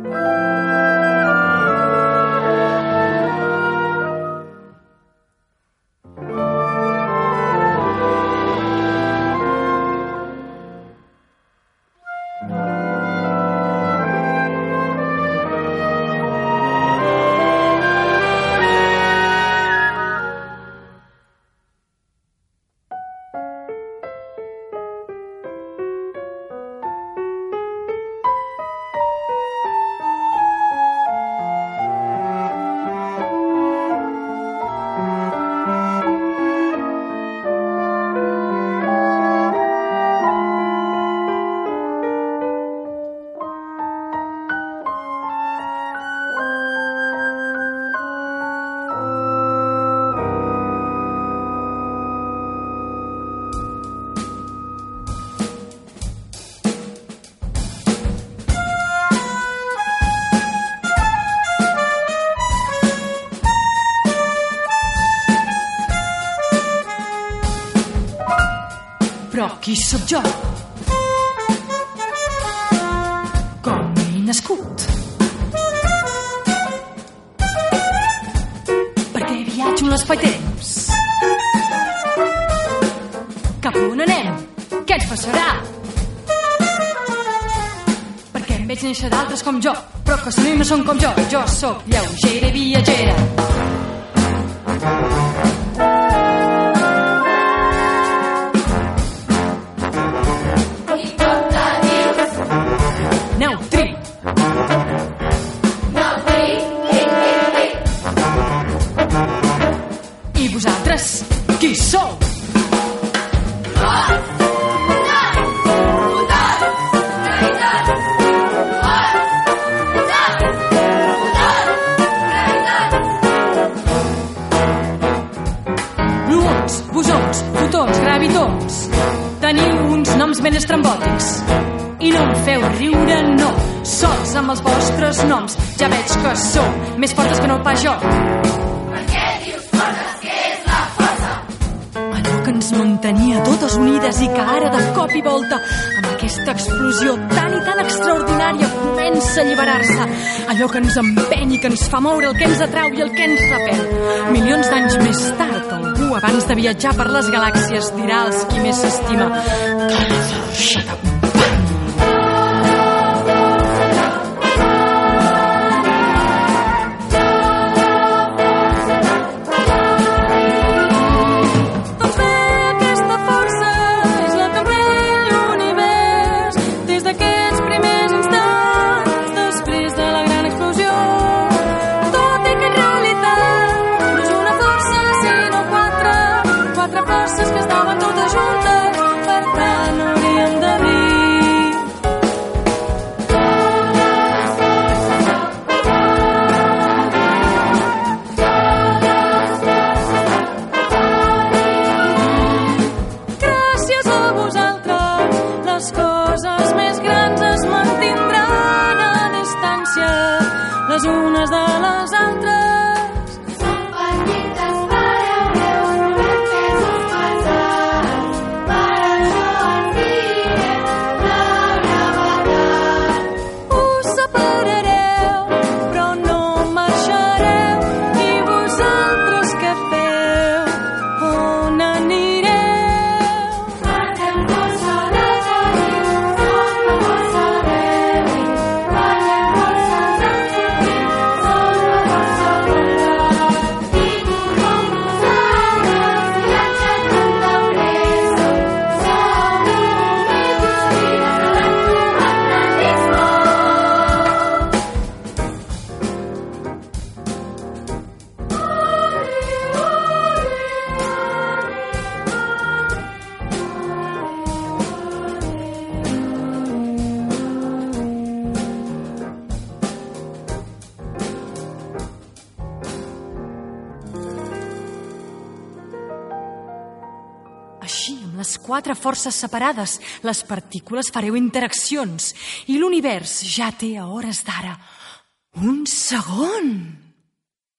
Però qui sóc jo? Com he nascut? Perquè viatjo en l'espai-temps? Cap on anem? Què ens passarà? Perquè em veig néixer d'altres com jo, però que sovint no són com jo. Jo sóc lleugera i viatgera. Vosaltres, qui sou? Gluons, bosons, fotons, gravitons. Teniu uns noms ben estrambòtics. I no em feu riure, no. Sols amb els vostres noms. Ja veig que sou més fortes que no pas jo. Ens mantenia totes unides i que ara de cop i volta, amb aquesta explosió tan i tan extraordinària, comença a alliberar-se. Allò que ens empeny i que ens fa moure, el que ens atrau i el que ens repel. Milions d'anys més tard, algú abans de viatjar per les galàxies dirà als qui més s'estima que la les unes de les altres. Les quatre forces separades, les partícules fareu interaccions i l'univers ja té a hores d'ara un segon.